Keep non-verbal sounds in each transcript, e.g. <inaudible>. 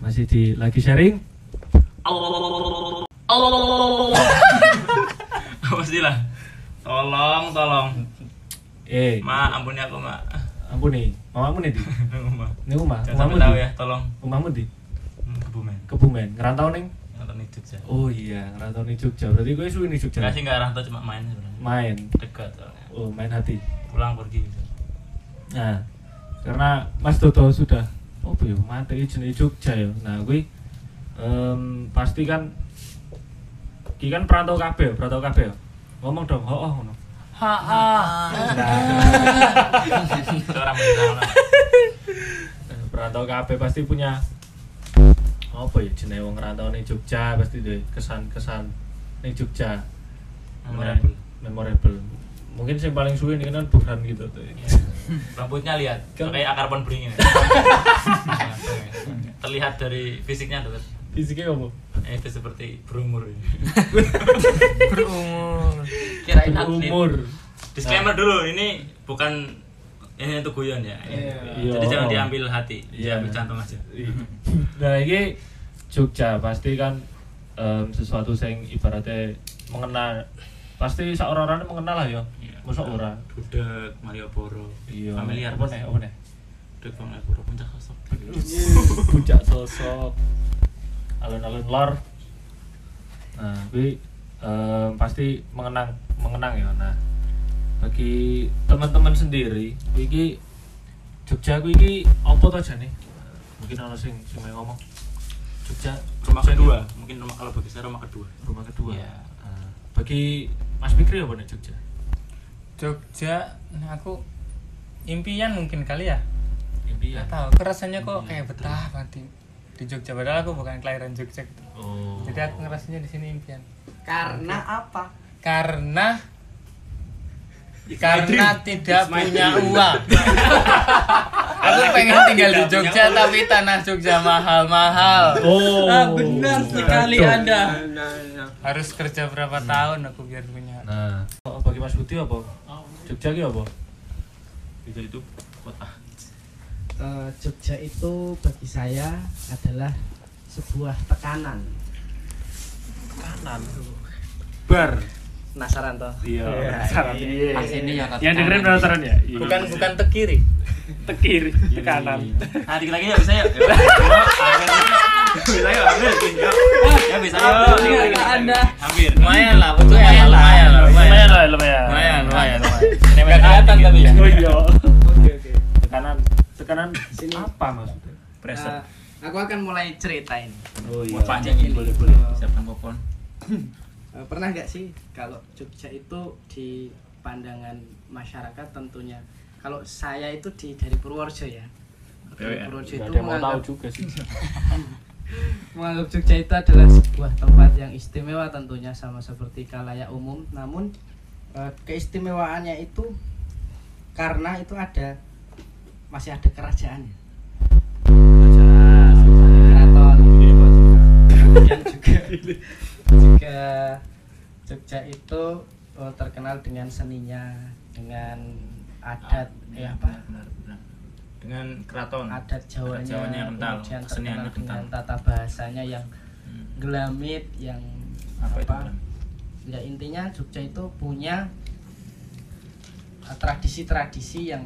masih di lagi sharing <laughs> Pasti lah. Tolong, tolong. eh Ma, ampuni aku, Ma. ampun nih mamamu nih di <laughs> Ma. ini rumah Jangan sampai tahu di ya, tolong. rumahmu di Hmm, Kebumen. kebumen ngerantau neng Nonton di Jogja. oh iya ngerantau nih Jogja berarti gue suwi nih Jogja Enggak sih enggak rantau cuma main sebenarnya. main Dekat soalnya. oh main hati Pulang pergi. Nah, karena Mas Toto sudah oh ya mati jenis Jogja ya. Nah, gue em, pasti kan Ki kan perantau kabeh, perantau kabeh. ya? Ngomong dong, oh oh ngono. Ha ha. <laughs> Beneran. Eh, Perantau kabeh pasti punya apa ya jenenge wong ngerantau ning Jogja pasti duwe kesan-kesan ning Jogja. Memorable. Memorable. Mungkin yang paling suwe ini kan Burhan gitu tuh. Rambutnya lihat, Kan- kayak akar pohon beringin. <laughs> Terlihat dari fisiknya tuh. Fisiknya apa? Eh, Itu seperti berumur ini. Berumur. Kirain atlet. Umur. Disclaimer dulu, ini bukan ini untuk guyon ya. Iya. Jadi jangan diambil hati, Iya. diambil cantum aja. Nah, ini Jogja pasti kan em, sesuatu yang ibaratnya mengenal pasti seorang-orang mengenal lah ya. Iya. Masa ora? Budak, Malioboro, Iya. familiar Apa nih? Apa nih? Budak Malioboro, puncak sosok. Puncak sosok alun-alun lor. Nah, gue em, pasti mengenang mengenang ya. Nah, bagi teman-teman sendiri, iki Jogja gue iki apa aja nih? Mungkin ada sing sing mau ngomong. Jogja Rumah Jogja kedua, nih, mungkin rumah kalau bagi saya rumah kedua. rumah kedua. Iya. Nah, bagi Mas Fikri apa nih Jogja? Jogja, nah aku impian mungkin kali ya. Impian. Tahu, aku rasanya kok kayak betah banget di, di Jogja. Padahal aku bukan kelahiran Jogja. gitu. Oh. Jadi aku ngerasanya di sini impian. Karena apa? Karena karena tidak punya uang. <laughs> aku pengen tinggal di Jogja tapi tanah Jogja mahal-mahal. Oh. Ah, benar sekali. Anda. Harus kerja berapa tahun aku biar punya. Nah, oh, bagi Mas Budi apa? Jogja ki apa? Itu itu kota. Eh, Jogja itu bagi saya adalah sebuah tekanan. Kanan. Bar. Penasaran toh? Iya. Iya, Penasaran. iya. Iya. Ini ya, Yang dengerin penasaran ya? Iya. Bukan bukan ke kiri. ke kiri, ke kanan. Nah, dikit lagi ya bisa ya. <laughs> Bisa yuk. Yuk. Ya bisa yuk. Hampir, Anda. Hampir. Lumayan lah, betul lumayan lah, lumayan Lumayan lah, lumayan. Lumayan, lumayan, lumayan. Nggak kelihatan tapi ya. Oh iya. Oke oke. Tekanan, tekanan Sini. apa maksudnya? Pressure. Eh, aku akan mulai ceritain. Oh Wah, panjang ini boleh boleh. Siapkan popcorn. Eh, pernah nggak sih kalau Jogja itu di pandangan masyarakat tentunya kalau saya itu di dari Purworejo ya dari. Purworejo Gak itu menganggap, juga sih. Menganggap Jogja itu adalah sebuah tempat yang istimewa tentunya sama seperti kalayak umum. Namun eh, keistimewaannya itu karena itu ada masih ada kerajaannya. Keraton kemudian juga juga Jogja itu eh, terkenal dengan seninya dengan adat ya apa. Dengan keraton. adat Jawanya, Jawanya yang kental, kemudian terkenal dengan kental. tata bahasanya yang Hmm. gelamit yang Apa itu? apa, ya intinya Jogja itu punya uh, tradisi-tradisi yang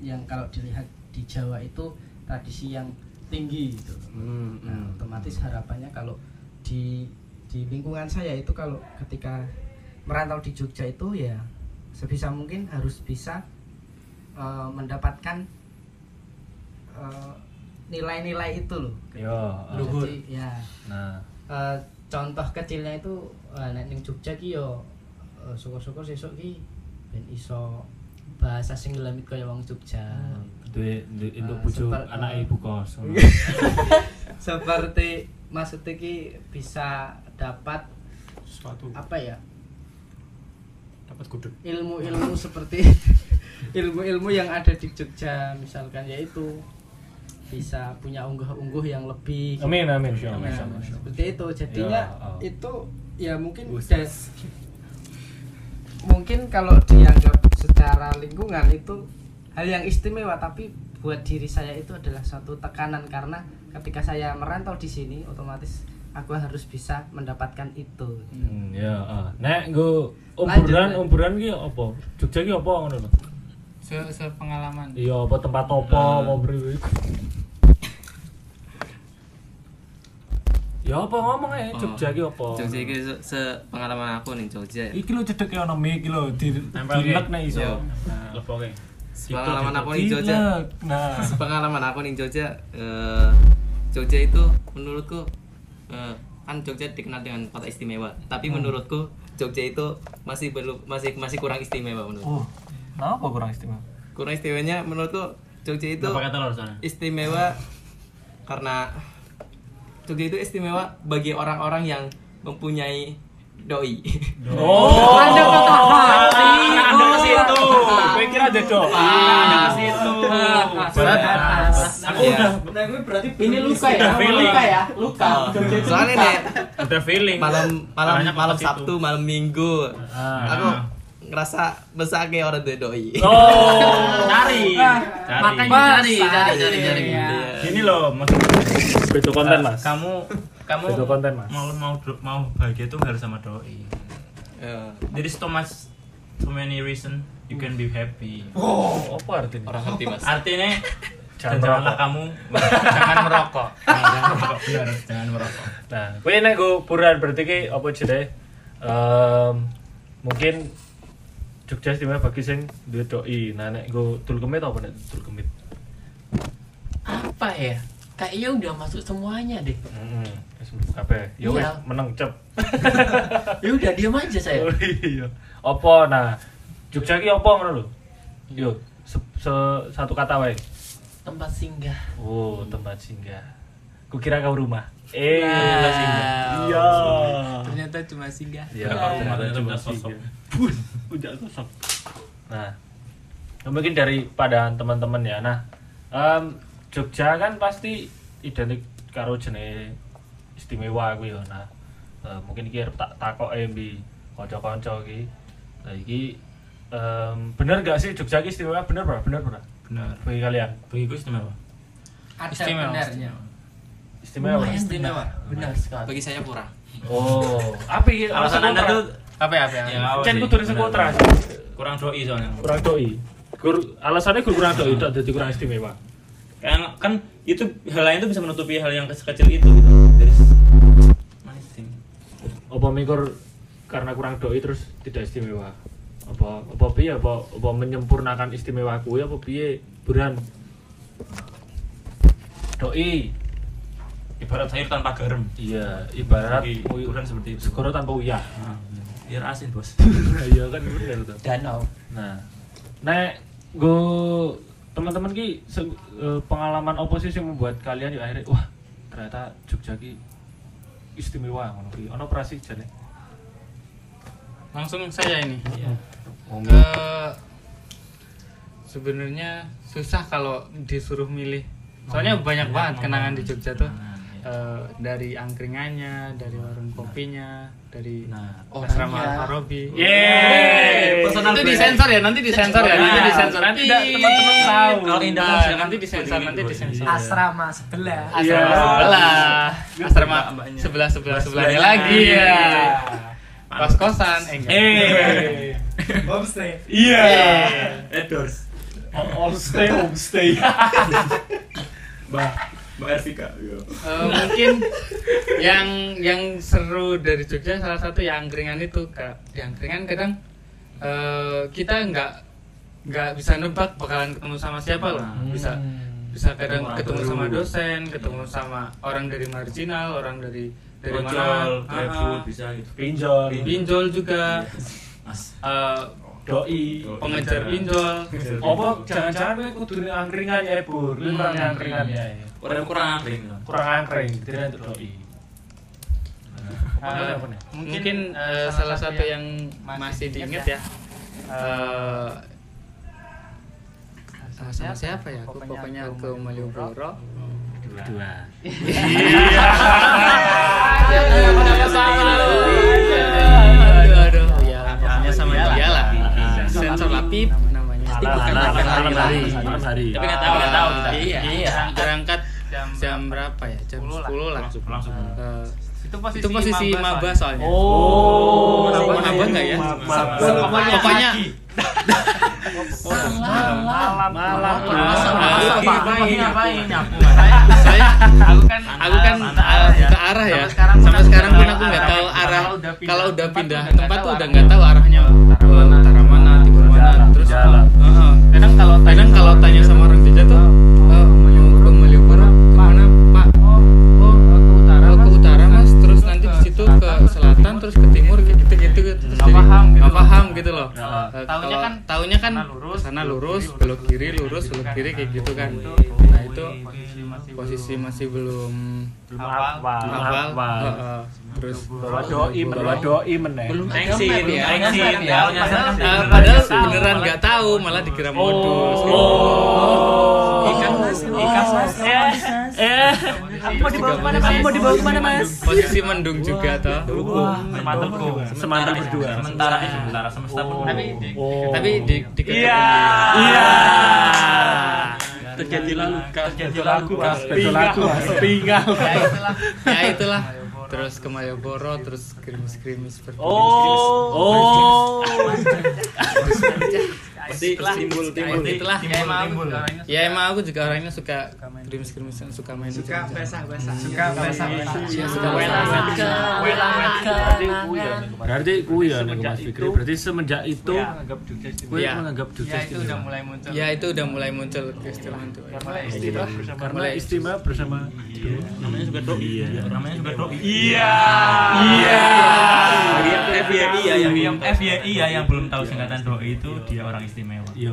yang kalau dilihat di Jawa itu tradisi yang tinggi gitu. Hmm, Nah, hmm. otomatis harapannya kalau di di lingkungan saya itu kalau ketika merantau di Jogja itu ya sebisa mungkin harus bisa uh, mendapatkan uh, nilai-nilai itu loh. Yo. ah. Luhur. ya. Nah, Eh, contoh kecilnya itu uh, nek ning Jogja ki yo eh, syukur-syukur sesuk ki ben iso bahasa sing gelamit kaya wong Jogja. duwe duwe untuk bujuk separ- anak ibu kos. <laughs> Seperti maksudnya ki bisa dapat Suatu apa ya? dapat gudeg. ilmu-ilmu seperti <laughs> ilmu-ilmu yang ada di Jogja misalkan yaitu bisa punya unggah-ungguh yang lebih Amin amin Nah, syah, syah. seperti itu jadinya Ya, oh. itu ya mungkin da- mungkin kalau dianggap secara lingkungan itu hal yang istimewa tapi buat diri saya itu adalah satu tekanan karena ketika saya merantau di sini otomatis aku harus bisa mendapatkan itu Hmm, ya, ah. Nek nggo Lanjut, umburan, umburan ki apa? Jogja ki apa ngono lho? Se sepengalaman. Iya, apa tempat apa, apa priwe? Ya apa ngomong ae, Jogja ki apa? Jogja iki se- sepengalaman aku ning Jogja ya. Iki lho cedek ono mic iki lho, di dilek nek iso. Nah, lepoke. Sepengalaman aku ning Jogja. Nah, <laughs> Sepengalaman aku ning Jogja eh, Jogja itu menurutku eh, kan Jogja dikenal dengan kota istimewa, tapi menurutku Jogja itu masih belum masih masih kurang istimewa menurutku. oh, kenapa kurang istimewa? Kurang istimewanya menurutku Jogja itu Apa kata istimewa karena Jogja itu istimewa bagi orang-orang yang mempunyai doi. Oh, Anda patah hati. Anda ke situ. Gue kira ada dong. Anda ke situ. Berat. Aku Iya. udah ini luka ya feeling. luka ya luka Ah. Jogja itu Soalnya luka. nih udah feeling. malam malam malam. Sabtu, malam Minggu. Ah. Aku ngerasa besar kayak orang doi. Oh, Cari. Makanya cari, cari, cari, cari. Gini loh, maksud Beda konten, Mas. kamu kamu Beda konten, Mas. mau mau mau bahagia itu harus sama doi. Ya. There is so much so many reason you can be happy. Oh, apa artinya? Orang ngerti mas. Artinya Jangan janganlah merokok. kamu <laughs> Jangan merokok. Nah, jangan merokok benar, jangan merokok. Nah, kowe nek go buran berarti ki apa jenenge? Ehm mungkin Jogja istimewa bagi sing duwe doi. Nah, nek go tul kemit apa nek tul kemit? Apa ya? Kayaknya udah masuk semuanya deh. Mlebu kabeh. Ya wis Iya. meneng cep. <laughs> Ya udah diam aja saya. Oh iya. Apa nah Jogja ki apa ngono lho? Yo, se- se- satu kata wae. Tempat singgah. Oh, tempat singgah. Kukira kau rumah. Eh, Wow. tempat singgah. Iya. Ternyata cuma singgah. Iya, Ternyata ternyata cuma sosok. singgah. Punya sosok. Nah, mungkin daripada teman-teman ya. Nah, em, Jogja kan pasti identik karo jenis istimewa kuwi ya. Nah, eh, mungkin iki arep tak takoke mbi kanca-kanca iki. Nah, iki em, bener gak sih Jogja iki istimewa? Bener, Bro? Bener, Bro? Benar. Bagi kalian. Bagiku istimewa. ada Istimewa. benarnya Istimewa. Lumayan istimewa. Benar sekali. Bagi saya kurang. Oh, apa iki? Alasan Anda tuh Apa ya? Apa ya? Ya, apa Cen kudu teras. kurang doi soalnya. Kurang doi. Gur, alasannya kurang doi, tak jadi kurang istimewa. Kan kan itu hal lain itu bisa menutupi hal yang kecil itu gitu. Dari nice thing. Apa mikir karena kurang doi terus tidak istimewa? Apa apa piye apa apa menyempurnakan istimewa aku ya apa piye? Buran. Doi. Ibarat sayur tanpa garam. Iya, ibarat Bagi uy- ukuran seperti itu. segoro tanpa uyah. Nah, biar asin, Bos. <laughs> Iya kan bener tuh. Danau. Nah, nek go teman-teman ki se- eh, pengalaman yang membuat kalian ya akhirnya wah ternyata Jogja ki istimewa ngono ki. Ono operasi jane. Langsung saya ini. Ngomong. Eh, sebenarnya susah kalau disuruh milih. Soalnya banyak banget kenangan di Jogja tuh. Nah, iya. Eh, dari angkringannya, dari warung kopinya, dari Nah, asrama orangnya. Al-Farabi. Yeay. Personal Itu disensor ya, nanti disensor ya, nanti Nah, disensor. nanti teman-teman tahu. Kalau indah Nah, nanti disensor, nanti disensor. Iya. asrama sebelah Iya. Asrama sebelah, asrama sebelah sebelah Sebelah sebelahnya lagi ya. Kos kosan, eh enggak. <laughs> Homestay Iya. Endorse. All stay home Ervika. Iya. Eh, mungkin yang yang seru dari Jogja salah satu ya angkringan itu kak di angkringan kadang eh, kita nggak nggak bisa nebak bakalan ketemu sama siapa loh bisa bisa kadang Ketemu orang ketemu sama dosen ketemu sama orang dari marginal orang dari dari Ojol, mana GrabFood bisa gitu. Pinjol. pinjol juga Mas. eh, Doi. pengejar pinjol Apa jangan-jangan kowe kudu ning angkringan ya, Bur. Lu kurang ning angkringan ya. Kurang kurang. Angkring. Kurang. Angkring, tidak untuk doi. Eh, apa nih? mungkin eh, salah satu yang masih diingat ya. eh, sama sama siapa? ya? Aku pokoknya ke Malioboro Dua. aduh aduh ya pokoknya sama dia lah. sensor lapip namanya. Bukan alah, hari. Tapi nggak tahu, nggak tahu kita. iya. Berangkat jam jam berapa ya jam 10 lah. 10 lah langsung langsung Eh, Itu posisi, itu posisi maba soalnya Oh, Mau nambah nggak ya? Pokoknya pokoknya malam malam Masa- masa- ngapain ngapain saya aku kan aku kan uh, ke arah ya sampai sekarang pun aku nggak tahu arah kalau udah pindah tempat tuh udah nggak tahu arahnya uh, utara mana timur mana terus Jalan. uh, kadang kalau kadang kalau tanya sama orang Jogja tuh terus ke timur kayak gitu gitu terus Nggak paham gitu. nggak paham gitu loh Ya. Eh, Taunya kalau- kan taunya kan sana lurus, sana lurus belok kiri lurus belok kiri kayak gitu kan nah itu posisi masih posisi masih belum hafal. Heeh. terus bawa doi bawa doi meneh belum thanksin ya. thanksin ya. Padahal- beneran nggak tahu malah dikira modus Oh. ikan ikan mas eh eh mau dibawa ke mana mas? Mau dibawa ke mana mas? posisi mendung juga toh. semantelku semantar berdua. sementara ini sementara semesta pun tapi tapi di di iya. iya. Terjadilah luka terjadilah aku terjadilah aku tinggal ya itulah. Ya itulah. Terus ke Malioboro terus krimis-krimis seperti oh. Oh pasti timbul timbul Ya, itulah. ya emang ya emang aku juga orangnya suka krimis-krimis suka main suka basah-basah. suka basah-basah Iya, suka welang basah. welang berarti kuwi ya berarti kuwi ya nih Mas Fikri berarti semenjak itu kuwi Iya. menganggap Jogja ya itu udah mulai muncul ya itu udah mulai muncul itu karena istimewa bersama namanya juga doi Iya. namanya juga doi iya iya yang FYI ya yang yang FYI ya yang belum tahu singkatan doi itu dia orang istimewa iya.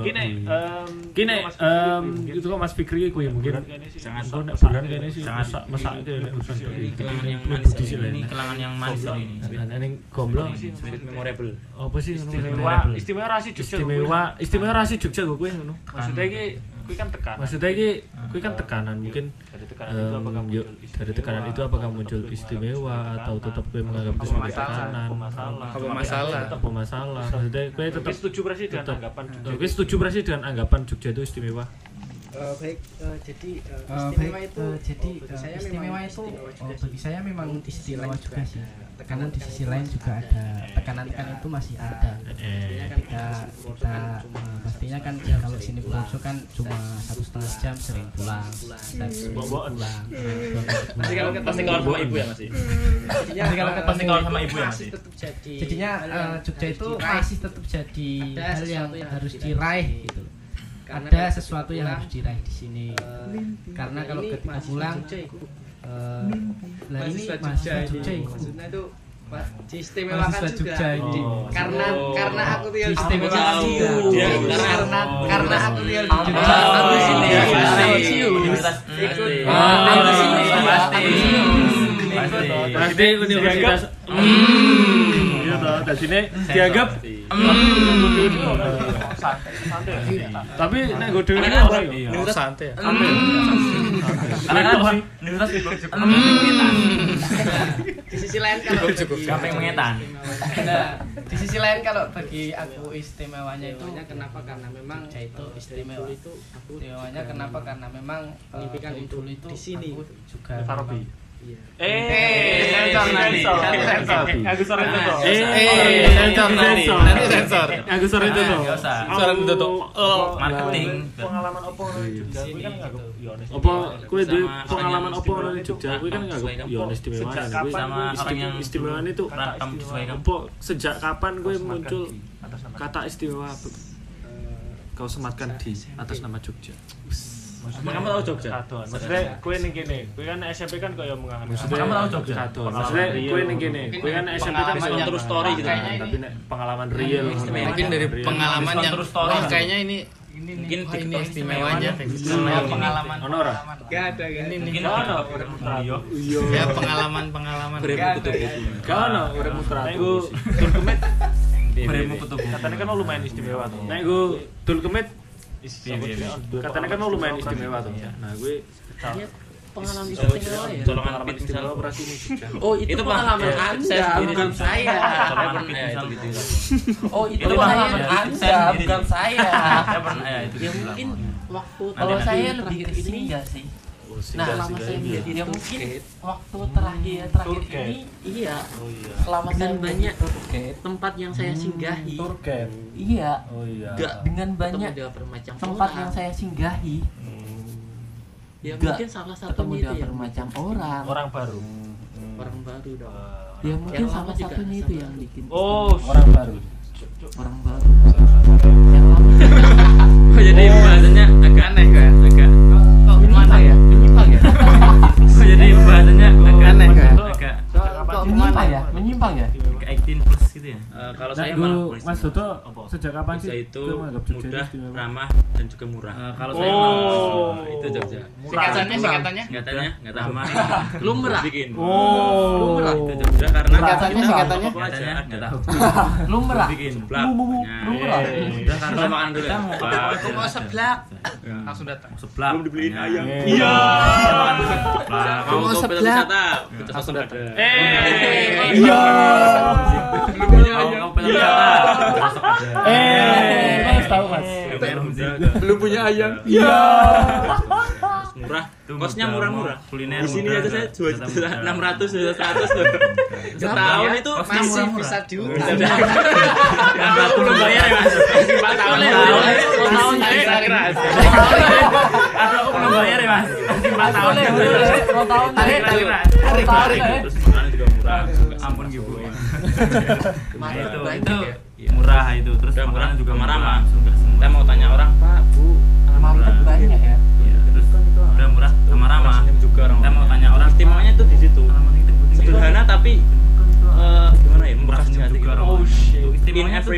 itu kok Mas Fikri mungkin sangat buran kene sih. Sangat. masak masak urusan ini kelangan yang manis ini. kelangan yang manis ini. Nah, ning gomblo spirit memorable. Apa sih istimewa istimewa rasi Jogja istimewa istimewa rasi Jogja kok kuwi ngono. maksudnya ini kuwi kan tekan Maksudnya iki kuwi kan tekanan mungkin dari tekanan itu apakah muncul dari tekanan itu apakah muncul istimewa atau tetap gue menganggap itu sebagai tekanan? masalah apa masalah apa masalah maksudnya gue tetap setuju berarti dengan tetap anggapan gue setuju berarti dengan anggapan Jogja itu istimewa Eh, baik eh, jadi eh, Eh, istimewa baik, itu eh, jadi, oh, bagi eh, saya istimewa itu, oh, juga bagi saya memang Di sisi istimewa lain juga sih. tekanan di sisi lain juga ada. tekanan-tekanan itu masih ada. Eh kita kita eh, pastinya kan kalau sini Bungsu kan cuma satu setengah jam sering pulang. dan sering Bawa-bawaan. pulang. pasti kalau pasti kalau sama ibu ya masih Pasti kalau eh, pasti kalau sama ibu ya masih masih tetap jadi jadinya hal eh, yang Jogja harus itu diraih. masih tetap jadi hal yang harus diraih gitu Karena ada sesuatu yang pulang, harus diraih di sini. Eh, karena kalau ketika pulang eh, lah ini mahasiswa mahasiswa Jogja maksudnya itu diistimewakan juga. Jogja ini. Di- karena Oh. karena aku tinggal di Jogja. juga. Dia karena Oh. karena aku tinggal di Jogja. Aku iya, sini iya. Universitas ikut pasti. Aku sini. Pasti. aku sini. Pasti. pasti. Universitas hmm iya toh dari sini dianggap tapi nek gue Karena ora iya. yo Oh, santai. Ya Karena kan universitas itu di sisi lain kalau Cukup, bagi- gampang mengetan. Nah, di sisi lain kalau bagi aku istimewanya itu kenapa? Karena memang itu istimewa. itu aku istimewanya kenapa? Karena memang mengimpikan itu itu di sini. juga. Iya. eh sensor nanti, sensor. Sensor. aku sore itu tuh. Eh Eh, sensor nanti, sensor. Nanti sensor. aku sore itu tuh. Nggak usah. Suara itu tuh. Oh, marketing. pengalaman apa orang Jogja kuwi kan Sini, nggak yo honest. apa? Kue Sama duwe pengalaman orang istimewa Jogja. Kue kan apa? nggak Sesuai yo honest istimewa Sejak kan kapan kuwi sama orang yang istimewa itu apa sejak kapan gue muncul kata istimewa kau sematkan di atas nama Jogja Emang kamu tahu Jogja? Kadon. Maksudnya kue ning kene, kue kan SMP kan kaya mengangan. maksudnya Kamu tahu Jogja? Kadon. Maksudnya kue ning kene kue kan SMP kan Pengalaman bisa yang true true story gitu gitu. kan tapi nek pengalaman real mungkin dari pengalaman yang terus story. wah kayaknya ini Mungkin wah, ini TikTok istimewanya gitu pengalaman Ono ora? Gak ada gak ada. ini Mungkin nih ada Iya. iya ya pengalaman pengalaman Gak ada. Gak ono urip mutra. Nek gue dul katanya kan lumayan istimewa tuh. Nek gue dul Istimewa. katanya kan lumayan istimewa tuh. Nah, gue pengalaman istimewa ini Jogja. oh itu, Itu pengalaman Pak. anda bukan saya. Oh itu, pengalaman anda Saya sendiri. bukan saya. Saya pernah ya itu ya mungkin waktu kalau saya lebih ke sini enggak sih singgah selama singgah saya ini ya. menjadi ya mungkin waktu terakhir terakhir Tour guide. ini iya Oh iya. selama Dengan saya banyak banyak tempat yang saya singgahi Tour guide. iya Oh iya. dengan banyak Ketemu dengan bermacam tempat orang. yang saya singgahi Hmm. ya Nggak mungkin salah satunya itu ya bermacam orang Orang baru. orang baru dong ya mungkin Yang salah satunya itu sama. yang bikin Oh, orang baru. orang baru yang lama <laughs> Kok jadi bahasanya agak aneh ya? Agak jadi bahasanya agak aneh kok ya? Agak menyimpang ya? Menyimpang ya? agak 18 Eh, kalau Nah, saya dulu malah Mas Mas Dodo sejak kapan sih? Jogja itu mudah, ramah dan juga murah. Eh, kalau saya Oh. malah itu Jogja. Singkatannya, singkatannya. Singkatannya nggak ramah. Lumrah. Bikin. Oh. Lumrah. Itu Jogja karena Singkatannya, singkatannya. Aja ada. lumrah Bikin. Lumrah Udah karena makan dulu ya. Aku mau seblak. Langsung datang. Seblak. Belum dibeliin ayam. Iya. Mau mau seblak. Kita langsung datang. Eh. Iya. Belum punya ayam. Mau ke wisata. Besok ada. Eh, Mas tahu Mas. Belum punya ayam. Iya. Murah. Kosnya murah-murah. Kuliner di sini aja saya jual juta enam ratus juta seratus <laughs> loh. Setahun itu Masih bisa diutang. enam ratus belum bayar ya mas. Empat tahun ya. Sepuluh tahun. Aduh aku belum bayar ya mas. Empat tahun ya. mau tahun Tarik tarik Nah itu itu murah itu. Terus makanan juga ramah. Saya mau tanya orang pak bu. market banyak ya? Iya, terus udah murah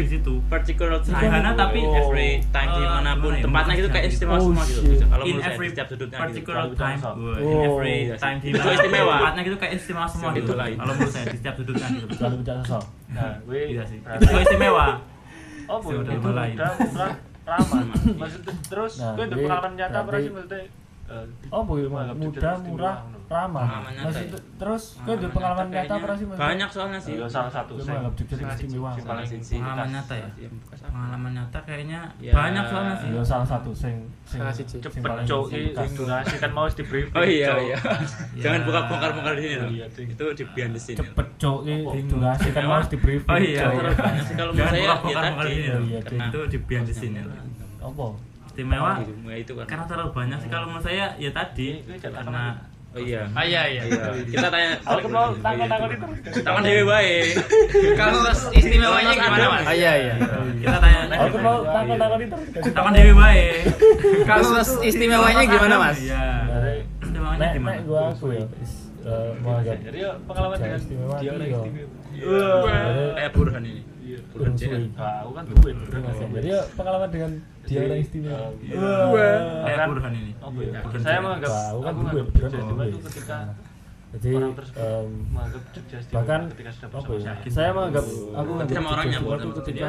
Every particular time. Sederhana tapi every time di mana pun tempatnya gitu kayak istimewa Oh, semua gitu. Kalau in menurut saya every di setiap sudutnya gitu. particular Kalau time bisa. in Oh. every time di Itu istimewa. tempatnya gitu kayak istimewa semua gitu itu. kalau menurut saya di setiap sudutnya gitu Lalu bicara sosok. Nah, gue iya sih itu berarti- juga istimewa Oh, bu, Sudah itu mulai. udah ramah. Maksudnya terus Nah, gue ada jadi pengalaman nyata berarti- sih maksudnya? Oh, Jogja mudah, murah, ramah. Maksud- ya? terus gue ada pengalaman nyata apa sih? Mas? Banyak soalnya sih. Iya, salah satu. Saya- pengalaman nyata ya Iya, pengalaman nyata kayaknya Ya. banyak soalnya sih Iya, salah satu sing sing cepet cok durasi kan mau di briefing Oh iya iya. <laughs> Ya. Jangan buka bongkar-bongkar di sini loh. Itu di behind the scene. cepet cok durasi kan harus di briefing. Oh iya, kalau saya buka ya tadi. di sini loh. Karena itu di behind the scene Apa? Istimewa itu kan. karena terlalu banyak sih kalau menurut saya ya tadi jangan karena Oh iya. Ah iya iya. Kita tanya. Aku mau tangan-tangan itu. Tangan dewe baik. Kalau istimewanya gimana mas? Ah iya iya. kita tanya Aku mau tangan-tangan itu. tangan dewi baik Kalau istimewanya gimana mas? iya istimewanya gimana nek gua aku ya. eh, Jadi ya pengalaman dengan istimewa dia orang iya. istimewa. Kayak Burhan ini. Suwe. Nah, aku kan? Duit. Jadi ya pengalaman dengan dia orang istimewa. kayak Kan- Burhan ini. Ya? Saya saya. menganggap Wah, aku kan duit, itu ketika Jadi orang em, menganggap Jogja bahkan ketika sudah apa bersama ya? saya. Saya menganggap aku menganggap sama orangnya, Jogja sama ketika Iya,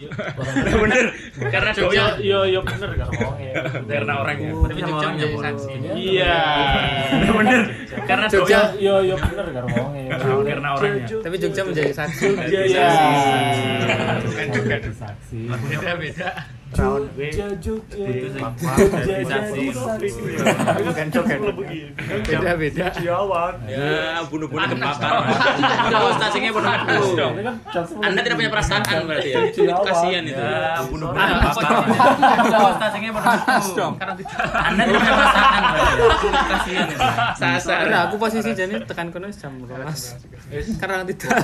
ya. orang <laughs> Bener. Karena Yo Jogja. yo yo bener kan ngomongnya. <laughs> Karena orangnya. tapi sama Jogja orangnya menjadi saksi. Iya. bener karena Jogja yo yo bener kan ngomongnya. karena orangnya Tapi Jogja menjadi saksi. Iya. Bukan juga saksi. Beda beda. Jogja Jogja. Bukan. Beda beda. Ya, bunuh-bunuh kebakar. Terus stasiunnya penuh aduh. Ini kan jokes Anda tidak punya perasaan berarti ya. Kasihan itu. ya bunuh bunuh stasiunnya anda tidak punya perasaan ya. kasihan itu Sasar. aku posisi jadi tekan kono jam 12. Karena tidak. <laughs>